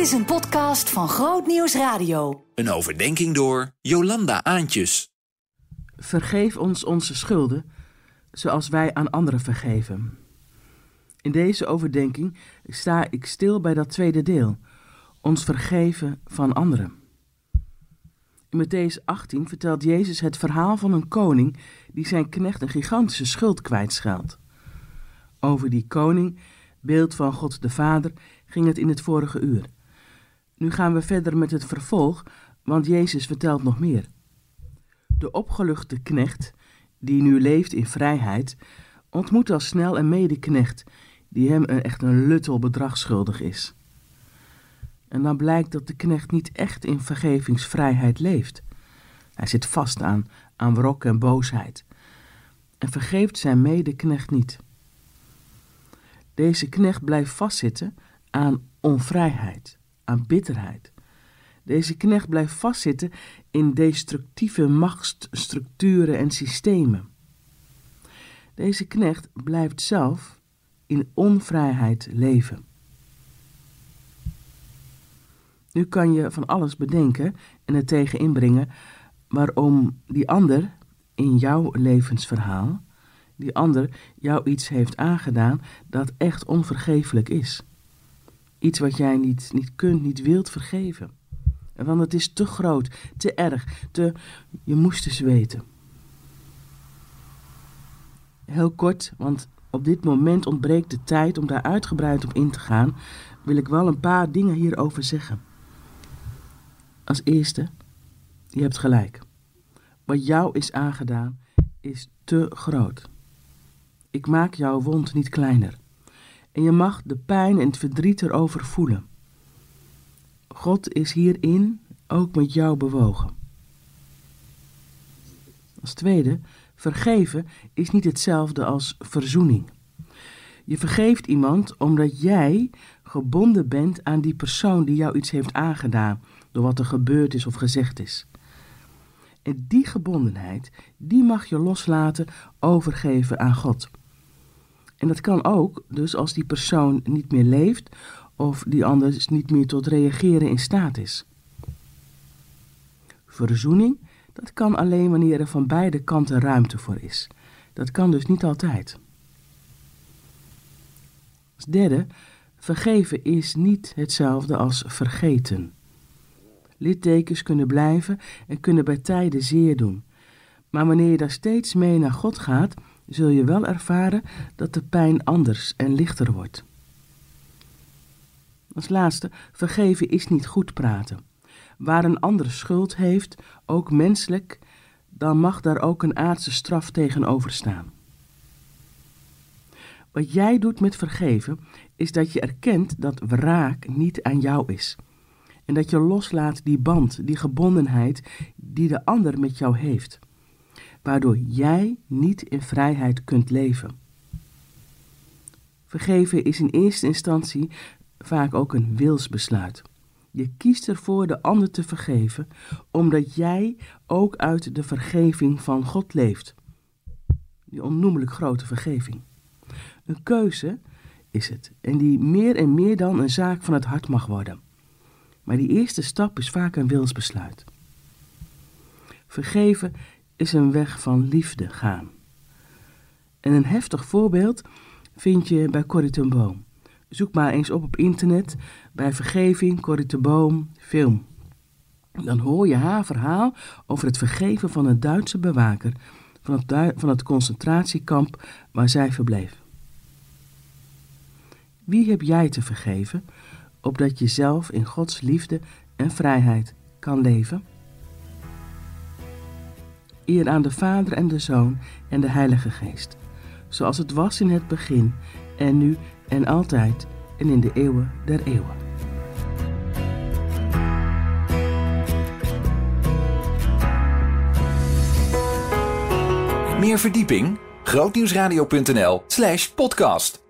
Dit is een podcast van Groot Nieuws Radio. Een overdenking door Jolanda Aantjes. Vergeef ons onze schulden, zoals wij aan anderen vergeven. In deze overdenking sta ik stil bij dat tweede deel, ons vergeven van anderen. In Matthäus 18 vertelt Jezus het verhaal van een koning die zijn knecht een gigantische schuld kwijtscheldt. Over die koning, beeld van God de Vader, ging het in het vorige uur. Nu gaan we verder met het vervolg, want Jezus vertelt nog meer. De opgeluchte knecht, die nu leeft in vrijheid, ontmoet al snel een medeknecht die hem een, echt een luttel bedrag schuldig is. En dan blijkt dat de knecht niet echt in vergevingsvrijheid leeft. Hij zit vast aan, aan wrok en boosheid. En vergeeft zijn medeknecht niet. Deze knecht blijft vastzitten aan onvrijheid, aan bitterheid. Deze knecht blijft vastzitten in destructieve machtsstructuren en systemen. Deze knecht blijft zelf in onvrijheid leven. Nu kan je van alles bedenken en het tegen inbrengen waarom die ander in jouw levensverhaal, die ander jou iets heeft aangedaan dat echt onvergeeflijk is. Iets wat jij niet, niet kunt, niet wilt vergeven. Want het is te groot, te erg, te. Je moest eens weten. Heel kort, want op dit moment ontbreekt de tijd om daar uitgebreid op in te gaan, wil ik wel een paar dingen hierover zeggen. Als eerste, je hebt gelijk. Wat jou is aangedaan is te groot. Ik maak jouw wond niet kleiner. En je mag de pijn en het verdriet erover voelen. God is hierin ook met jou bewogen. Als tweede, vergeven is niet hetzelfde als verzoening. Je vergeeft iemand omdat jij gebonden bent aan die persoon die jou iets heeft aangedaan door wat er gebeurd is of gezegd is. En die gebondenheid, die mag je loslaten, overgeven aan God. En dat kan ook, dus als die persoon niet meer leeft of die anders niet meer tot reageren in staat is. Verzoening, dat kan alleen wanneer er van beide kanten ruimte voor is. Dat kan dus niet altijd. Als derde, vergeven is niet hetzelfde als vergeten. Littekens kunnen blijven en kunnen bij tijden zeer doen. Maar wanneer je daar steeds mee naar God gaat, zul je wel ervaren dat de pijn anders en lichter wordt. Als laatste, vergeven is niet goed praten. Waar een ander schuld heeft, ook menselijk, dan mag daar ook een aardse straf tegenover staan. Wat jij doet met vergeven, is dat je erkent dat wraak niet aan jou is. En dat je loslaat die band, die gebondenheid die de ander met jou heeft. Waardoor jij niet in vrijheid kunt leven. Vergeven is in eerste instantie vaak ook een wilsbesluit. Je kiest ervoor de ander te vergeven, omdat jij ook uit de vergeving van God leeft. Die onnoemelijk grote vergeving. Een keuze is het, en die meer en meer dan een zaak van het hart mag worden. Maar die eerste stap is vaak een wilsbesluit. Vergeven is een weg van liefde gaan. En een heftig voorbeeld vind je bij Corrie ten Boom. Zoek maar eens op op internet bij Vergeving Corrie ten Boom film. Dan hoor je haar verhaal over het vergeven van een Duitse bewaker van het, van het concentratiekamp waar zij verbleef. Wie heb jij te vergeven, opdat je zelf in Gods liefde en vrijheid kan leven? Eer aan de Vader en de Zoon en de Heilige Geest, zoals het was in het begin en nu en altijd en in de eeuwen der eeuwen. Meer verdieping? grootnieuwsradio.nl slash podcast